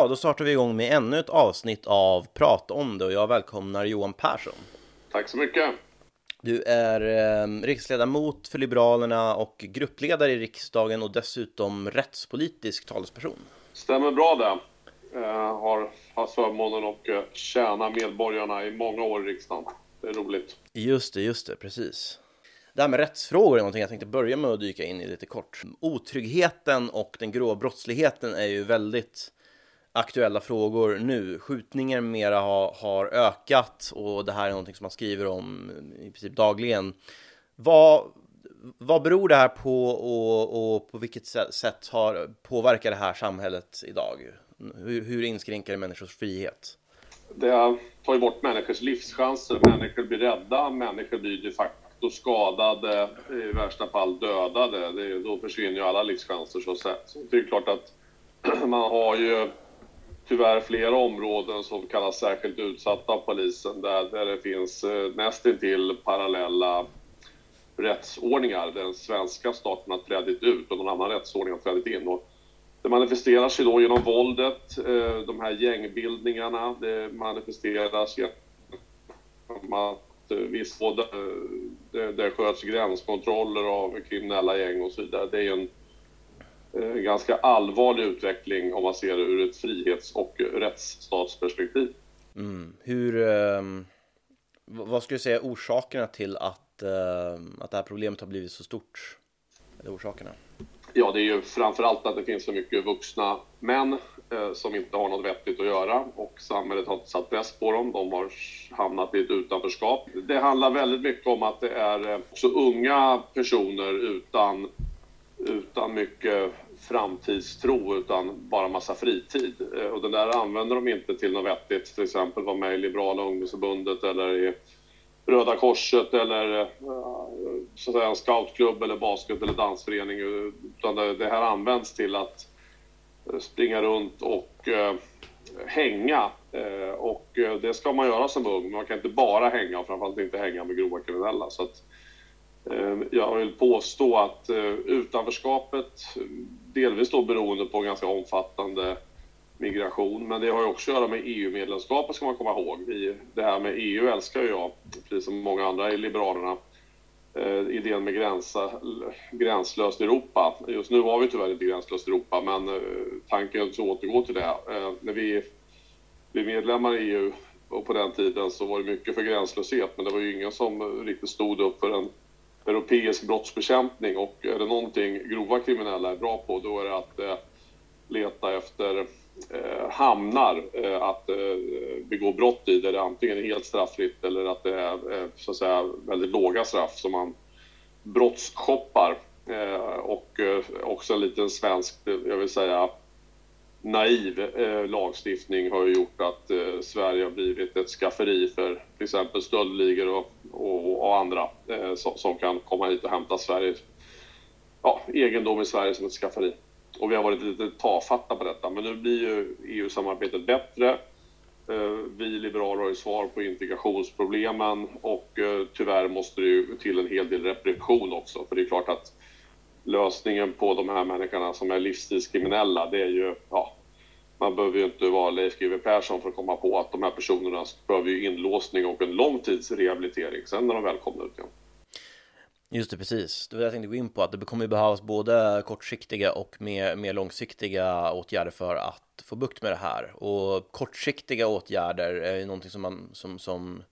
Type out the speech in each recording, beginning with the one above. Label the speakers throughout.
Speaker 1: Bra, då startar vi igång med ännu ett avsnitt av Prata om det och jag välkomnar Johan Persson.
Speaker 2: Tack så mycket.
Speaker 1: Du är eh, riksdagsledamot för Liberalerna och gruppledare i riksdagen och dessutom rättspolitisk talesperson.
Speaker 2: Stämmer bra det. Jag har haft förmånen att eh, tjäna medborgarna i många år i riksdagen. Det är roligt.
Speaker 1: Just det, just det, precis. Det här med rättsfrågor är någonting jag tänkte börja med att dyka in i lite kort. Otryggheten och den grova brottsligheten är ju väldigt aktuella frågor nu. Skjutningar mera har, har ökat och det här är någonting som man skriver om i princip dagligen. Vad, vad beror det här på och, och på vilket sätt har påverkar det här samhället idag? Hur, hur inskränker det människors frihet?
Speaker 2: Det tar ju bort människors livschanser. Människor blir rädda, människor blir de facto skadade, i värsta fall dödade. Det, då försvinner ju alla livschanser så sett. Så det är klart att man har ju tyvärr flera områden som kallas särskilt utsatta av polisen där, där det finns eh, nästintill parallella rättsordningar. Den svenska staten har trädit ut och någon annan rättsordning har trädit in. Och det manifesterar sig då genom våldet, eh, de här gängbildningarna, det manifesteras genom att eh, visst, både, eh, det, det sköts gränskontroller av kriminella gäng och så vidare. Det är en en eh, ganska allvarlig utveckling om man ser det ur ett frihets och rättsstatsperspektiv.
Speaker 1: Mm. Hur, eh, vad skulle du säga orsakerna till att, eh, att det här problemet har blivit så stort? Eller orsakerna?
Speaker 2: Ja, det är ju framför allt att det finns så mycket vuxna män eh, som inte har något vettigt att göra och samhället har inte satt press på dem. De har hamnat i ett utanförskap. Det handlar väldigt mycket om att det är eh, också unga personer utan utan mycket framtidstro utan bara massa fritid. Eh, och den där använder de inte till något vettigt, till exempel vara med i Liberala ungdomsförbundet eller i Röda Korset eller eh, så att säga, en scoutklubb eller basket eller dansförening. Utan det, det här används till att eh, springa runt och eh, hänga. Eh, och det ska man göra som ung, man kan inte bara hänga och framförallt inte hänga med grova kriminella. Så att, Eh, Ehm, jag vill påstå att eh, utanförskapet, eh, delvis då beroende på ganska omfattande migration, men det har ju också att göra med EU-medlemskapet ska man komma ihåg. Det här med EU älskar jag, precis som många andra i Liberalerna. Eh, idén med gränsa, gränslöst Europa. Just nu har vi tyvärr inte gränslöst Europa, men eh, tanken är att återgå till det. När vi blev medlemmar i EU och på den tiden så var det mycket för gränslöshet, men det var ju ingen som riktigt stod upp för en europeisk brottsbekämpning och är det någonting grova kriminella är bra på då är det att eh, leta efter eh, hamnar eh, att eh, begå brott i där det antingen är helt straffritt eller att det är eh, så att säga väldigt låga straff som man brottsshoppar. Eh, och också en liten svensk, jag vill säga naiv eh, lagstiftning har ju gjort att eh, Sverige har blivit ett skafferi för till exempel stöldligor och, och, och andra eh, som, som, kan komma hit och hämta Sverige, ja, egendom i Sverige som ett skafferi. Och vi har varit lite tafatta på detta, men nu blir ju EU-samarbetet bättre. Eh, vi liberaler har ju svar på integrationsproblemen och eh, tyvärr måste det ju till en hel del repression också, för det är klart att lösningen på de här människorna som är livsstilskriminella, det är ju, ja, man behöver ju inte vara Leif GW Persson för att komma på att de här personerna behöver ju inlåsning och en lång tids rehabilitering sen när de väl kommer ut igen.
Speaker 1: Just det, precis. Det var det jag tänkte gå in på, att det kommer ju behövas både kortsiktiga och mer, mer långsiktiga åtgärder för att få bukt med det här. Och kortsiktiga åtgärder är ju någonting som, man, som, som,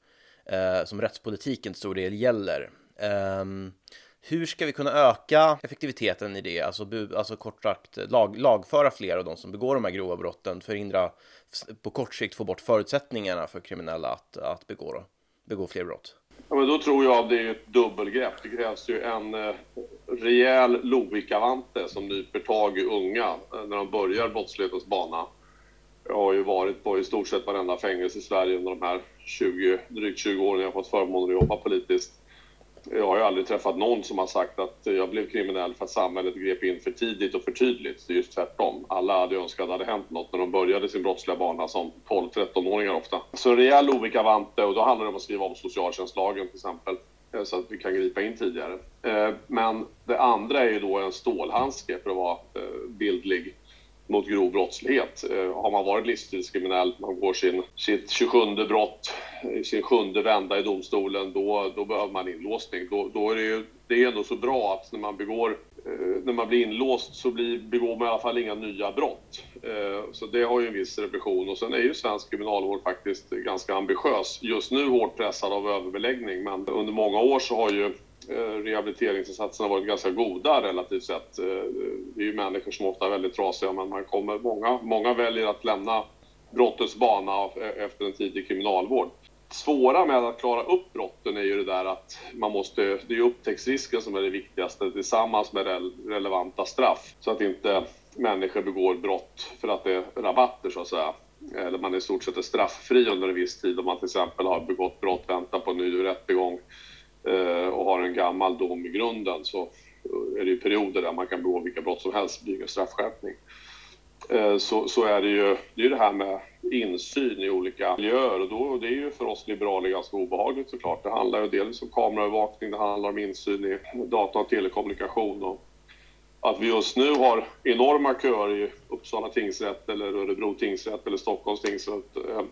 Speaker 1: eh, som rättspolitiken till stor del gäller. Um, hur ska vi kunna öka effektiviteten i det? Alltså, alltså kort sagt lag, lagföra fler av de som begår de här grova brotten, förhindra på kort sikt få bort förutsättningarna för kriminella att, att begå, begå fler brott.
Speaker 2: Ja, men då tror jag det är ett dubbelgrepp. Det krävs ju en eh, rejäl Lovikavante som nyper tag i unga när de börjar brottslighetens bana. Jag har ju varit på i stort sett varenda fängelse i Sverige under de här 20, drygt 20 åren jag har fått förmånen att jobba politiskt. Jag har aldrig träffat någon som har sagt att jag blev kriminell för att samhället grep in för tidigt och för tydligt. Det är just tvärtom. Alla hade önskat att det hade hänt något när de började sin brottsliga bana som 12-13-åringar ofta. Så en rejäl ovikavante, och då handlar det om att skriva om socialtjänstlagen till exempel eh, så att vi kan gripa in tidigare. Eh, men det andra är ju då en stålhandske för att vara eh, bildlig mot grov brottslighet. Eh, har man varit livstidskriminell, man går sin, sitt 27 brott, eh, sin sjunde vända i domstolen, då, då behöver man inlåsning. Då, då är det ju det är ändå så bra att när man begår eh, när man blir inlåst så blir, begår man i alla fall inga nya brott. Så det har ju en viss repression och sen är ju svensk kriminalvård faktiskt ganska ambitiös. Just nu hårt pressad av överbeläggning men under många år så har ju rehabiliteringsinsatserna varit ganska goda relativt sett. Det är ju människor som ofta är väldigt trasiga men man kommer, många, många väljer att lämna brottets bana e- efter en tid i kriminalvård. Svåra med att klara upp brotten är ju det där att man måste, det är ju upptäcktsrisken som är det viktigaste tillsammans med relevanta straff så att inte människor begår brott för att det är rabatter så att säga. Eller man i stort sett är strafffri under en viss tid om man till exempel har begått brott, väntar på en ny rättegång eh, och har en gammal dom i grunden så är det ju perioder där man kan begå vilka brott som helst, blir ingen straffskärpning. Eh, så, så är det ju det, är det här med insyn i olika miljöer och då, det är ju för oss liberaler ganska obehagligt såklart. Det handlar ju dels om kameraövervakning, det handlar om insyn i data och telekommunikation och att vi just nu har enorma köer i Uppsala tingsrätt eller Örebro tingsrätt eller Stockholms tingsrätt eh,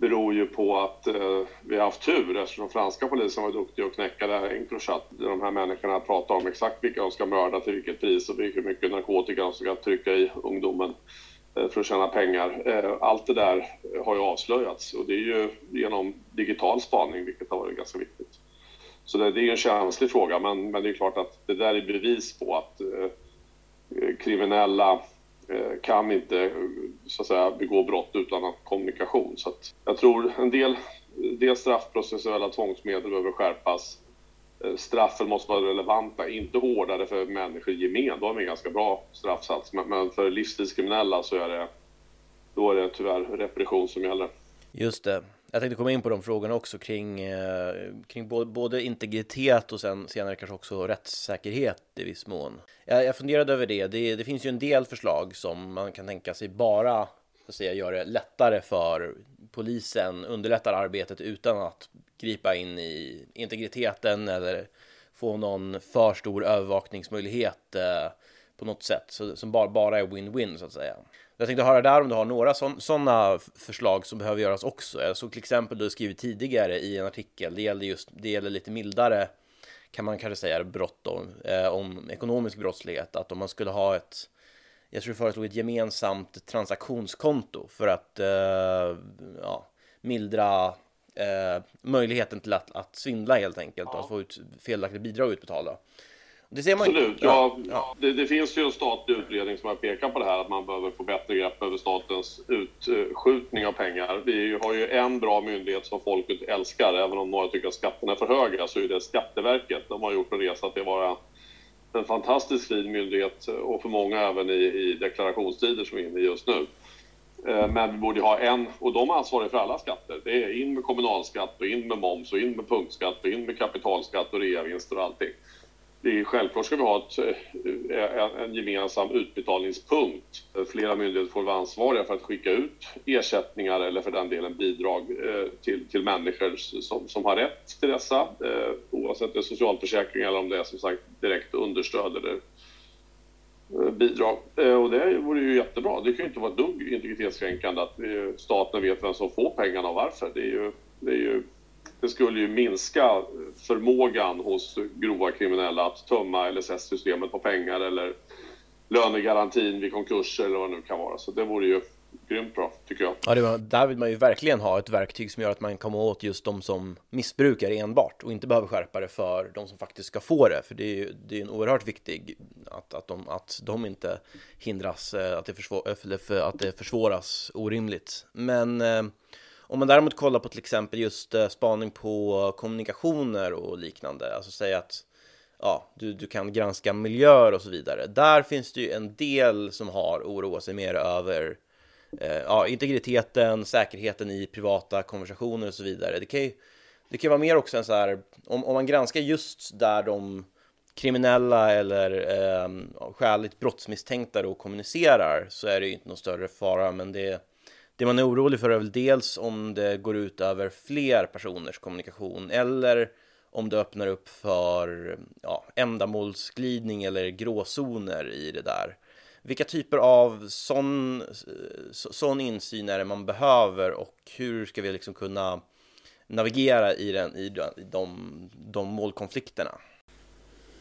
Speaker 2: beror ju på att eh, vi har haft tur eftersom franska polisen var duktiga att knäcka det här Encrochat. De här människorna pratar om exakt vilka de ska mörda till vilket pris och hur mycket narkotika de ska trycka i ungdomen eh, för att tjäna pengar. Eh, allt det där har ju avslöjats och det är ju genom digital spaning vilket har varit ganska viktigt. Så det, det är ju en känslig fråga men, men det är klart att det där är bevis på att eh, kriminella Eh, kan inte eh, så att säga, begå brott utan kommunikation. Så att jag tror en del, del straffprocessuella tvångsmedel behöver skärpas. Eh, straffen måste vara relevanta, inte hårdare för människor i gemen. Då har vi en ganska bra straffsats. Men för livstidskriminella så är det, då är det tyvärr repression som gäller.
Speaker 1: Just det. Jag tänkte komma in på de frågorna också kring, eh, kring både, både, integritet och sen senare kanske också rättssäkerhet i viss mån. Jag, jag funderade över det. det. det. finns ju en del förslag som man kan tänka sig bara så att säga, gör det lättare för polisen, underlättar arbetet utan att gripa in i integriteten eller få någon för stor övervakningsmöjlighet eh, på något sätt så, som bara, bara är win-win så att säga. Jag tänkte höra där om du har några sådana förslag som behöver göras också. Jag såg till exempel du skrivit tidigare i en artikel, det gäller just, det gäller lite mildare kan man kanske säga brott då, eh, om ekonomisk brottslighet, att om man skulle ha ett jag tror du föreslog ett gemensamt transaktionskonto för att eh, ja, mildra eh, möjligheten till att, att svindla helt enkelt och att få ut felaktiga bidrag utbetalda.
Speaker 2: Det ser man Absolut. Ja, ja. Det, det, finns ju en statlig utredning som har pekat på det här att man behöver få bättre grepp över statens utskjutning av pengar. Vi har ju en bra myndighet som folket älskar, även om några tycker att skatterna är för höga, så är det Skatteverket. De har gjort en resa till att vara en fantastiskt fin myndighet och för många även i, i deklarationstider som vi är inne i just nu. Eh, men vi borde ha en, och de ansvarar för alla skatter. Det är in med kommunalskatt och in med moms och in med punktskatt och in med kapitalskatt och reavinster och allting det är, självklart ska vi ha ett, eh, en gemensam utbetalningspunkt. Flera myndigheter får vara ansvariga för att skicka ut ersättningar eller för den delen bidrag eh, till, till människor som, som har rätt till dessa, eh, oavsett om det är socialförsäkring eller om det är som sagt direkt understöd eller bidrag. Och det vore ju jättebra. Det kan ju inte vara ett dugg integritetskränkande att staten vet vem som får pengarna och varför. Det är ju, det är ju det skulle ju minska förmågan hos grova kriminella att tömma LSS-systemet på pengar eller lönegarantin vid konkurser eller vad det nu kan vara. Så det vore ju grymt bra, tycker jag.
Speaker 1: Ja, det, där vill man ju verkligen ha ett verktyg som gör att man kommer åt just de som missbrukar enbart och inte behöver skärpa det för de som faktiskt ska få det. För det är ju det är en oerhört viktig att, att, de, att de inte hindras, eh, att det, försvår, att det försvåras orimligt. Men eh, om man däremot kollar på till exempel just eh, spaning på kommunikationer och liknande, alltså säga att ja, du, du kan granska miljöer och så vidare. Där finns det ju en del som har oroat sig mer över eh, ja, integriteten, säkerheten i privata konversationer och så vidare. Det kan ju, det kan vara mer också en så här, om, om man granskar just där de kriminella eller eh, skäligt brottsmisstänkta då kommunicerar så är det ju inte någon större fara, men det det man är orolig för är väl dels om det går ut över fler personers kommunikation eller om det öppnar upp för ja, ändamålsglidning eller gråzoner i det där. Vilka typer av sån, sån insyn är det man behöver och hur ska vi liksom kunna navigera i, den, i de, de målkonflikterna?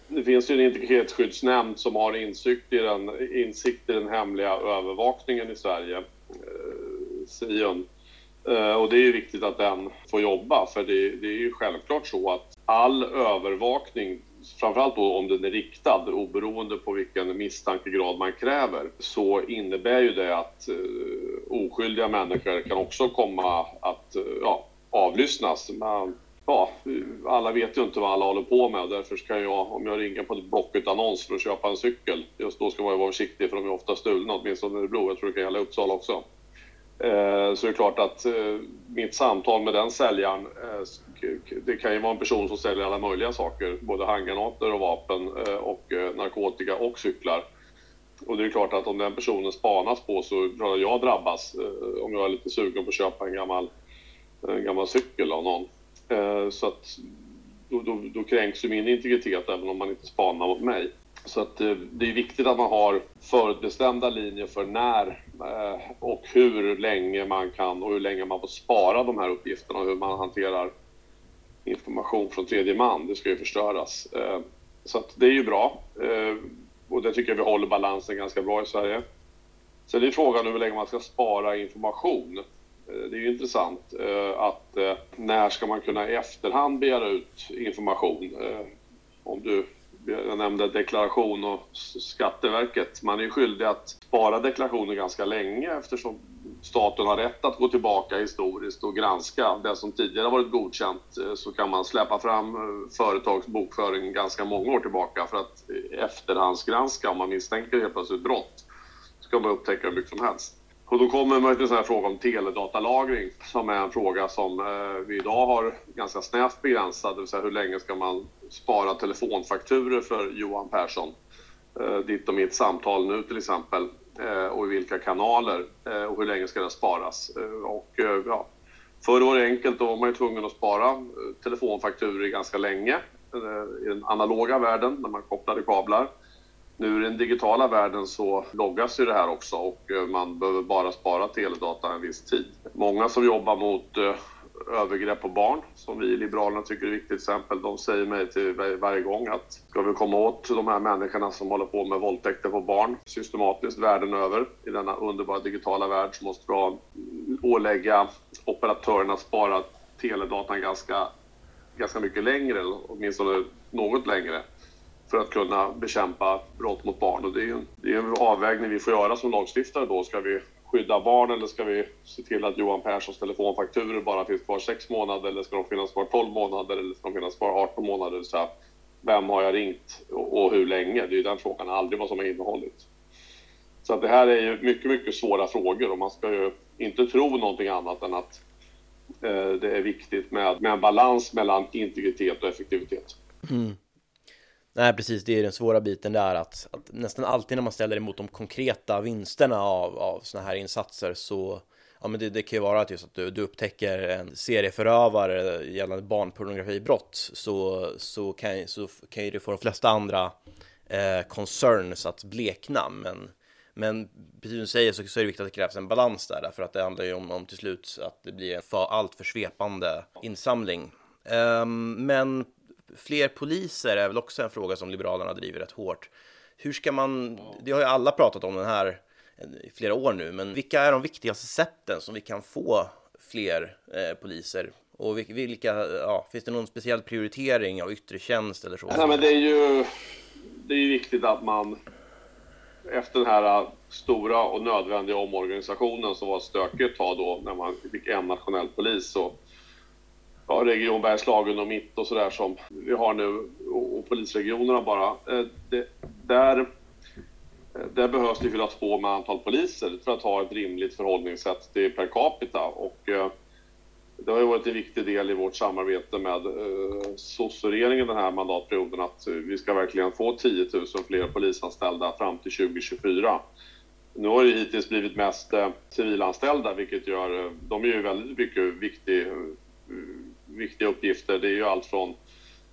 Speaker 2: Det finns ju en integritetsskyddsnämnd som har insikt i den, insikt i den hemliga övervakningen i Sverige, Sion. Eh, och det är viktigt att den får jobba, för det, det, är ju självklart så att all övervakning, framförallt då om den är riktad, oberoende på vilken misstankegrad man kräver, så innebär ju det att uh, oskyldiga människor kan också komma att uh, ja, avlyssnas. Man, ja, alla vet ju inte vad alla håller på med och därför ska jag, om jag ringer på ett Blocket-annons för att köpa en cykel, just då ska man ju vara försiktig för de är ofta stulna, åtminstone i Örebro. Jag tror det kan gälla Uppsala också. Eh, så det är klart att eh, mitt samtal med den säljaren, eh, det kan ju vara en person som säljer alla möjliga saker, både handgranater och vapen och narkotika och cyklar. Och det är klart att om den personen spanas på så tror jag jag drabbas om jag är lite sugen på att köpa en gammal, en gammal cykel av någon. Så att då, då, då kränks ju min integritet även om man inte spanar mot mig. Så att eh, det är viktigt att man har förutbestämda linjer för när eh, och hur länge man kan och hur länge man får spara de här uppgifterna och hur man hanterar information från tredje man. Det ska ju förstöras. Eh, så att det är ju bra och det tycker jag vi håller balansen ganska bra i Sverige. Sen är frågan hur länge man ska spara information. Det är ju intressant att när ska man kunna i efterhand begära ut information? Om du jag nämnde deklaration och Skatteverket. Man är skyldig att spara deklarationer ganska länge eftersom staten har rätt att gå tillbaka historiskt och granska det som tidigare varit godkänt eh, så kan man släppa fram eh, företags bokföring ganska många år tillbaka för att eh, efterhandsgranska om man misstänker helt plötsligt brott. Så kan man upptäcka hur mycket som helst. Och då kommer man till en fråga om teledatalagring som är en fråga som eh, vi idag har ganska snävt begränsad, det vill säga hur länge ska man spara telefonfakturer för Johan Persson? Eh, ditt och mitt samtal nu till exempel eh, och i vilka kanaler och hur länge ska det sparas? Och, ja, förr var det enkelt, då var man ju tvungen att spara telefonfakturer ganska länge i den analoga världen när man kopplade kablar. Nu i den digitala världen så loggas ju det här också och eh, man behöver bara spara teledata en viss tid. Många som jobbar mot eh, övergrepp på barn, som vi i Liberalerna tycker är viktigt exempel, de säger mig till varje gång att ska vi komma åt de här människorna som håller på med våldtäkter på barn systematiskt världen över i denna underbara digitala värld så måste vi mm, ålägga operatörerna att spara teledatan ganska, ganska mycket längre, åtminstone något längre för att kunna bekämpa brott mot barn. Och det är en, det är en avvägning vi får göra som lagstiftare då. Ska vi skydda barn eller ska vi se till att Johan Perssons telefonfakturer bara finns kvar 6 månader eller ska de finnas kvar 12 månader eller ska de finnas kvar 18 månader? Så här, vem har jag ringt och, och hur länge? Det är den frågan, aldrig vad som har innehållit. Så att det här är ju mycket, mycket svåra frågor och man ska ju inte tro någonting annat än att eh, det är viktigt med, med en balans mellan integritet och effektivitet. Mm.
Speaker 1: Nej, precis, det är den svåra biten där att, att nästan alltid när man ställer emot de konkreta vinsterna av, av sådana här insatser så Ja men det, det kan ju vara att just att du, du upptäcker en serieförövare gällande barnpornografibrott så, så, kan, så kan ju det få de flesta andra eh, concerns att blekna men, men precis som du säger så, så är det viktigt att det krävs en balans där därför att det handlar ju om, om till slut att det blir en för, allt för svepande insamling. Um, men fler poliser är väl också en fråga som Liberalerna driver rätt hårt. Hur ska man, det har ju alla pratat om den här i flera år nu, men vilka är de viktigaste sätten som vi kan få fler eh, poliser? Och vilka, ja, finns det någon speciell prioritering av yttre tjänst eller så?
Speaker 2: Nej, men det är ju det är viktigt att man efter den här äh, stora och nödvändiga omorganisationen som var stökigt ett tag då när man fick en nationell polis så ja, Region Bergslagen och Mitt och sådär som vi har nu och, polisregionerna bara. Eh, det, där, eh, där behövs det fyllas på med antal poliser för att ha ett rimligt förhållningssätt till per capita och eh, det har ju varit en viktig del i vårt samarbete med eh, sosseregeringen den här mandatperioden att vi ska verkligen få 10 000 fler polisanställda fram till 2024. Nu har det hittills blivit mest eh, civilanställda vilket gör, eh, de är ju väldigt mycket viktig eh, viktiga uppgifter. Det är ju allt från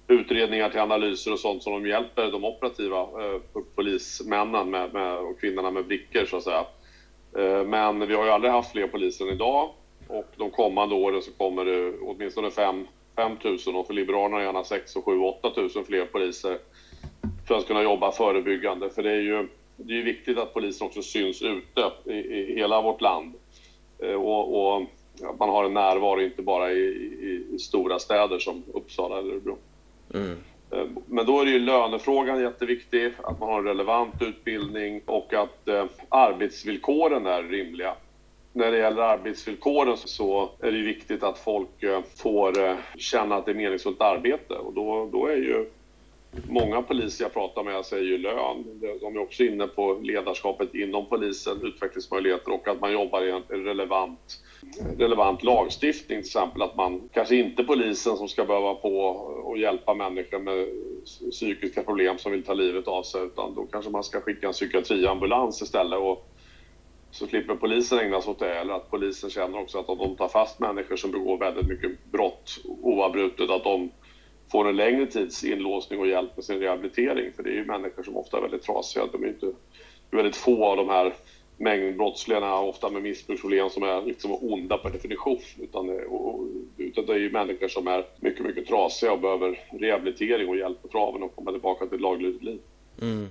Speaker 2: utredningar till analyser och sånt som de hjälper de operativa eh, polismännen med, med, och kvinnorna med brickor så att säga. Eh, men vi har ju aldrig haft fler poliser än idag och de kommande åren så kommer det åtminstone 5 000 och för Liberalerna gärna 6 och 7 8 000 fler poliser för att kunna jobba förebyggande. För det är ju det är viktigt att polisen också syns ute i, i hela vårt land. Eh, och, och man har en närvaro inte bara i, i, i stora städer som Uppsala eller Örebro. Mm. Eh, men då är det ju lönefrågan jätteviktig, att man har en relevant utbildning och att eh, arbetsvillkoren är rimliga. När det gäller arbetsvillkoren så är det viktigt att folk eh, får eh, känna att det är meningsfullt arbete och då, då är ju Många poliser jag pratar med säger ju lön. De är också inne på ledarskapet inom polisen, utvecklingsmöjligheter och att man jobbar i en relevant, relevant lagstiftning. Till exempel att man kanske inte polisen som ska behöva på och hjälpa människor med psykiska problem som vill ta livet av sig utan då kanske man ska skicka en psykiatriambulans istället. Och så slipper polisen ägna sig åt det. Eller att polisen känner också att om de tar fast människor som begår väldigt mycket brott oavbrutet, att de får en längre tids inlåsning och hjälp med sin rehabilitering. För det är ju människor som ofta är väldigt trasiga. De är inte, det är väldigt få av de här mängdbrottslingarna, ofta med missbruksproblem, som är liksom onda per definition. Utan, och, utan det är ju människor som är mycket, mycket trasiga och behöver rehabilitering och hjälp på traven och komma tillbaka till ett laglydigt liv. Mm.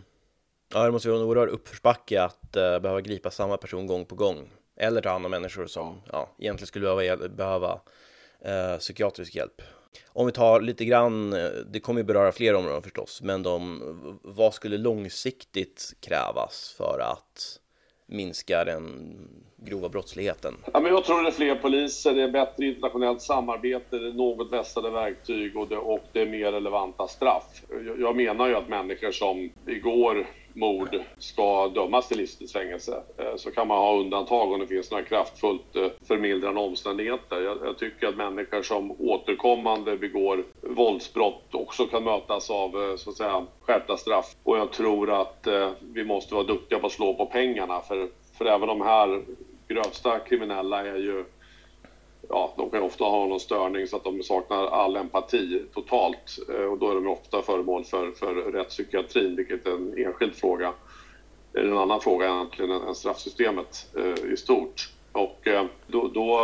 Speaker 1: Ja, det måste vara en oerhörd uppförsbacke att uh, behöva gripa samma person gång på gång. Eller ta hand om människor som ja, egentligen skulle behöva, behöva uh, psykiatrisk hjälp. Om vi tar lite grann, eh, det kommer ju beröra fler områden förstås, men de, vad skulle långsiktigt krävas för att minska den grova brottsligheten?
Speaker 2: Ja, men jag tror det är fler poliser, det är bättre internationellt samarbete, det är något vässade verktyg och det, och det är mer relevanta straff. Jag, jag menar ju att människor som igår mord ska dömas till livstids fängelse. Eh, så kan man ha undantag om det finns några kraftfullt eh, förmildrande omständigheter. Jag, jag, tycker att människor som återkommande begår våldsbrott också kan mötas av eh, så att säga, skärpta straff. Och jag tror att vi måste vara duktiga på att slå på pengarna för, för även de här grövsta kriminella är ju ja, de kan ofta ha någon störning så att de saknar all empati totalt eh, och då är de ofta föremål för, för rättspsykiatrin, vilket är en enskild fråga. Det är en annan fråga egentligen än straffsystemet eh, i stort. Och eh, då, då,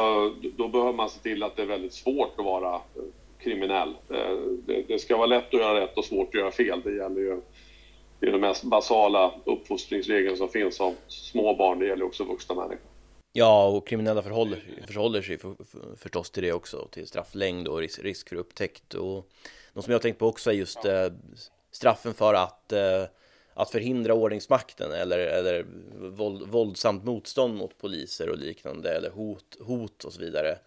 Speaker 2: då behöver man se till att det är väldigt svårt att vara eh, kriminell. Eh, det, det ska vara lätt att göra rätt och svårt att göra fel. Det gäller ju det är den mest basala uppfostringsregeln som finns av små barn. Det gäller också vuxna människor.
Speaker 1: Ja, och kriminella förhåller, förhåller sig för, för, förstås till det också, till strafflängd och risk, risk för upptäckt. Och något som jag har tänkt på också är just eh, straffen för att, eh, att förhindra ordningsmakten eller, eller våld, våldsamt motstånd mot poliser och liknande, eller hot, hot och så vidare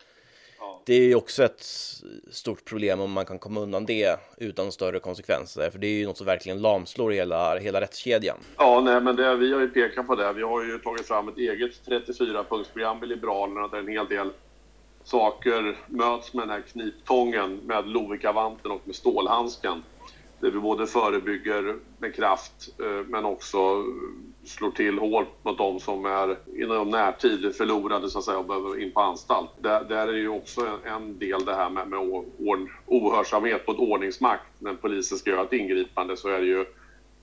Speaker 1: det är ju också ett stort problem om man kan komma undan det utan större konsekvenser, för det är ju något som verkligen lamslår hela, hela rättskedjan.
Speaker 2: Ja, nej, men det, vi har ju pekat på det. Vi har ju tagit fram ett eget 34-punktsprogram i Liberalerna där en hel del saker möts med den här kniptången med Lovikkavanten och med stålhandsken. Där vi både förebygger med kraft eh, men också slår till hårt mot de som är inom närtid förlorade så att säga och behöver in på anstalt. Där, där är ju också en, en del det här med, med ohörsamhet på ett ordningsmakt. När polisen ska göra ett ingripande så är det ju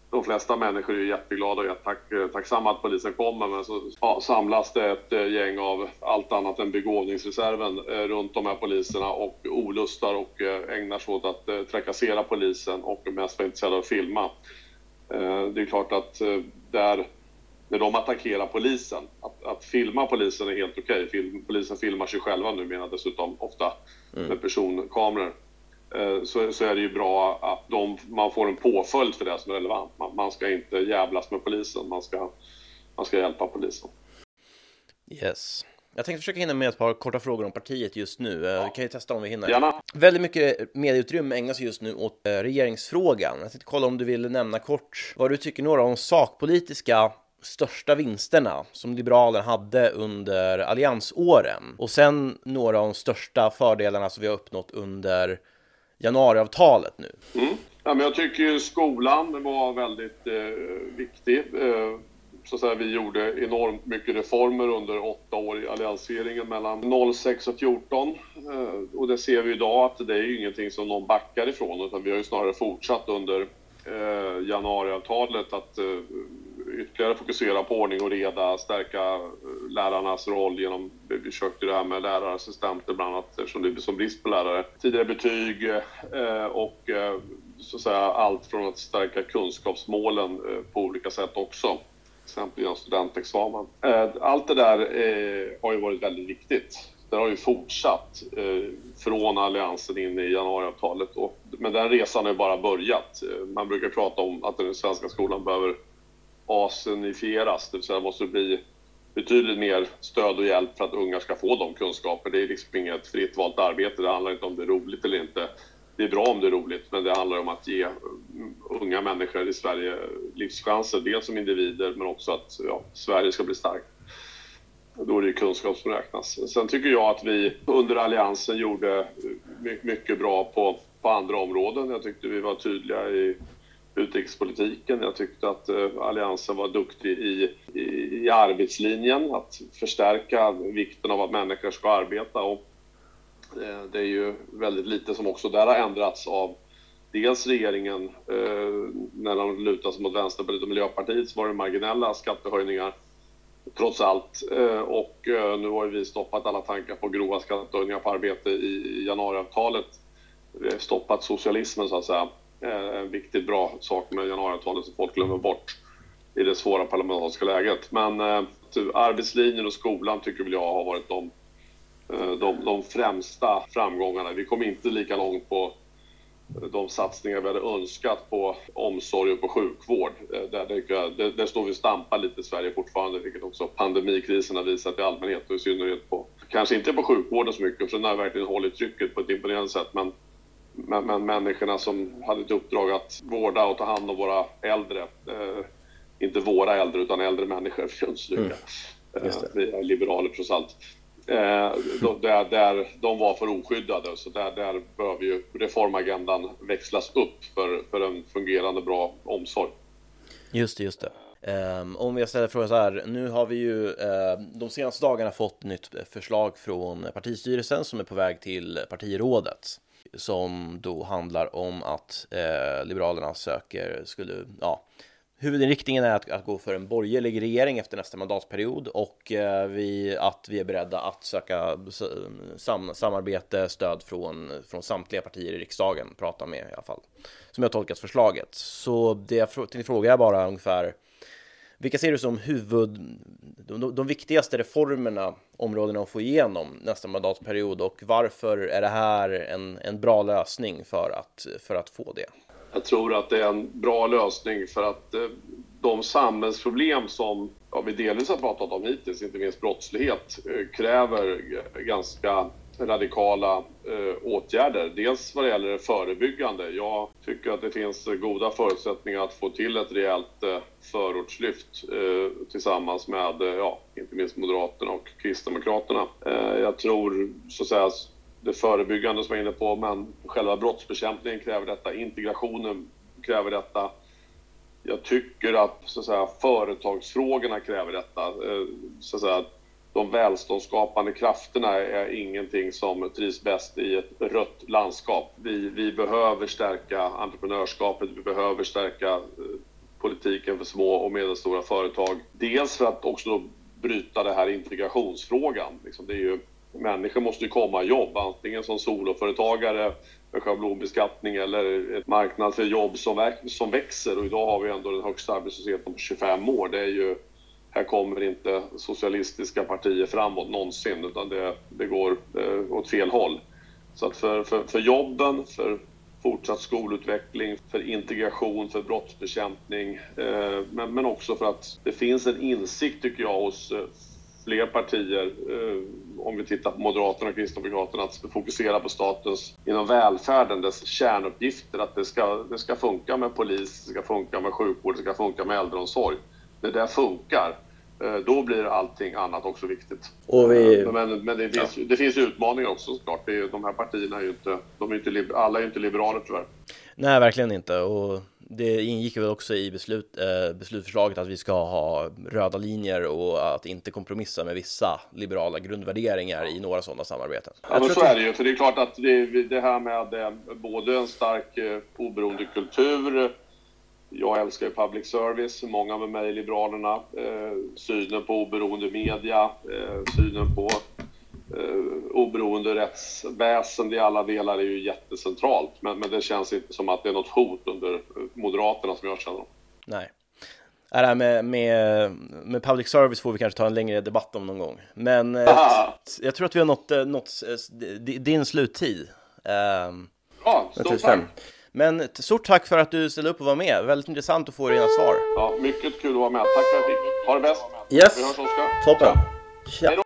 Speaker 2: de flesta människor är jätteglada och tack, tacksamma att polisen kommer men så ja, samlas det ett eh, gäng av allt annat än begåvningsreserven eh, runt de här poliserna och olustar och eh, ägnar sig åt att trakassera polisen och mest vara intresserade av att filma. Det är klart att där, när de attackerar polisen, att, att filma polisen är helt okej. Okay. Polisen filmar sig själva numera dessutom ofta mm. med personkameror. Eh, så, så är det ju bra att de, man får en påföljd för det som är relevant. Man, man ska inte jävlas med polisen, man ska, man ska hjälpa polisen.
Speaker 1: Yes. Jag tänkte försöka hinna med ett par korta frågor om partiet just nu. Eh, ja. kan ju testa om vi hinner.
Speaker 2: Gärna.
Speaker 1: Väldigt mycket medieutrymme ägnas just nu åt eh, regeringsfrågan. Jag tänkte kolla om du vill nämna kort vad du tycker några av de sakpolitiska största vinsterna som Liberalerna hade under alliansåren och sen några av de största fördelarna som vi har uppnått under januariavtalet nu.
Speaker 2: Mm. Ja, men jag tycker skolan var väldigt eh, viktig. Eh, så att säga, vi gjorde enormt mycket reformer under åtta år i alliansregeringen mellan 06 och 14. Eh, och det ser vi idag att det är ju ingenting som någon backar ifrån utan vi har ju snarare fortsatt under eh, januariavtalet att eh, ytterligare fokusera på ordning och reda, stärka eh, lärarnas roll genom, vi försökte det här med lärarassistenter bland annat eftersom det är som brist på lärare. Tidigare betyg eh, och eh, så att säga allt från att stärka kunskapsmålen på olika sätt också exempel genom studentexamen. Allt det där har ju varit väldigt viktigt. Det har ju fortsatt från alliansen in i januariavtalet. Men den resan har ju bara börjat. Man brukar prata om att den svenska skolan behöver asenifieras, det vill säga det måste bli betydligt mer stöd och hjälp för att unga ska få de kunskaper. Det är liksom inget fritt valt arbete, det handlar inte om det är roligt eller inte det är bra om det är roligt, men det handlar om att ge unga människor i Sverige livschanser, dels som individer men också att ja, Sverige ska bli starkt. Då är det ju kunskap som räknas. Sen tycker jag att vi under Alliansen gjorde mycket bra på, på andra områden. Jag tyckte vi var tydliga i utrikespolitiken. Jag tyckte att eh, Alliansen var duktig i, i, i arbetslinjen, att förstärka vikten av att människor ska arbeta. Och eh, det är ju väldigt lite som också där har ändrats av dels regeringen, eh, när de lutar sig mot Vänsterpartiet och Miljöpartiet så var det marginella skattehöjningar trots allt. Och nu har ju vi stoppat alla tankar på grova skattehöjningar på arbete i januariavtalet. Vi har stoppat socialismen så att säga. En viktig bra sak med januariavtalet som folk glömmer bort i det svåra parlamentariska läget. Men eh, arbetslinjen och skolan tycker väl jag har varit de eh, de, de främsta framgångarna. Vi kom inte lika långt på de satsningar vi hade önskat på omsorg och på sjukvård. Där, där, där står vi och stampar lite i Sverige fortfarande, vilket också pandemikrisen har visat i allmänhet och i synnerhet på, kanske inte på sjukvården så mycket, för den har verkligen hållit trycket på ett imponerande sätt, men, men, men människorna som hade ett uppdrag att vårda och ta hand om våra äldre, eh, inte våra äldre utan äldre människor, för mm. Eh, vi är liberaler trots allt. Eh, där, där de var för oskyddade. Så där, där behöver ju reformagendan växlas upp för, för en fungerande bra omsorg.
Speaker 1: Just det, just det. Um, om vi ställer frågan så här, nu har vi ju uh, de senaste dagarna fått nytt förslag från partistyrelsen som är på väg till partirådet som då handlar om att eh, Liberalerna söker, skulle, ja, Huvudinriktningen är att, att, gå för en borgerlig regering efter nästa mandatperiod och eh, vi, att vi är beredda att söka sam, samarbete, stöd från, från samtliga partier i riksdagen, prata med i alla fall, som jag tolkat förslaget. Så det jag frågar fråga är bara ungefär, vilka ser du som huvud, de, de viktigaste reformerna, områdena att få igenom nästa mandatperiod och varför är det här en, en bra lösning för att, för att få det?
Speaker 2: Jag tror att det är en bra lösning för att eh, de samhällsproblem som ja, vi delvis har pratat om hittills, inte minst brottslighet, eh, kräver ganska radikala eh, åtgärder. Dels vad det gäller det förebyggande. Jag tycker att det finns goda förutsättningar att få till ett rejält eh, förortslyft eh, tillsammans med, eh, ja, inte minst Moderaterna och Kristdemokraterna. Eh, jag tror så att säga det förebyggande som jag är inne på, men själva brottsbekämpningen kräver detta, integrationen kräver detta. Jag tycker att, så att säga, företagsfrågorna kräver detta. Eh, så att säga, de välståndsskapande krafterna är ingenting som trivs bäst i ett rött landskap. Vi, vi behöver stärka entreprenörskapet, vi behöver stärka eh, politiken för små och medelstora företag. Dels för att också bryta det här integrationsfrågan. Liksom. Det är ju människor måste ju komma i jobb, antingen som soloföretagare med schablonbeskattning eller ett marknad för jobb som, som växer. Och idag har vi ändå den högsta arbetslösheten på 25 år. Det är ju, här kommer inte socialistiska partier framåt någonsin, utan det, det går eh, åt fel håll. Så att för, för, för jobben, för fortsatt skolutveckling, för integration, för brottsbekämpning, eh, men, men också för att det finns en insikt, tycker jag, hos eh, fler partier, eh, om vi tittar på Moderaterna och Kristdemokraterna, att fokusera på statens, inom välfärden, dess kärnuppgifter, att det ska, det ska funka med polis, det ska funka med sjukvård, det ska funka med äldreomsorg. När det funkar, då blir allting annat också viktigt. Vi... Eh, men, men det, finns, ja. det finns utmaningar också såklart. Det är, de här partierna är ju inte, de är inte, alla är ju inte liberaler tyvärr.
Speaker 1: Nej, verkligen inte. Och det ingick väl också i beslut, eh, beslutförslaget att vi ska ha röda linjer och att inte kompromissa med vissa liberala grundvärderingar i några sådana samarbeten.
Speaker 2: Ja, men så är det ju, för det är klart att det, det här med eh, både en stark eh, oberoende kultur, jag älskar ju public service, många med mig, Liberalerna, eh, synen på oberoende media, eh, synen på eh, oberoende rättsväsende i alla delar är ju jättecentralt. Men, men det känns inte som att det är något hot under Moderaterna som jag känner dem.
Speaker 1: Nej. Det här med, med, med public service får vi kanske ta en längre debatt om någon gång. Men eh, jag tror att vi har nått, eh, nått eh, din sluttid.
Speaker 2: Ehm, ja, stort
Speaker 1: tack. Men stort tack för att du ställde upp och var med. Väldigt intressant att få dina svar.
Speaker 2: Ja, mycket kul att vara med. Tack för att jag fick. Ha det bäst.
Speaker 1: Yes.
Speaker 2: Vi hörs Oskar.
Speaker 1: Toppen. Tja.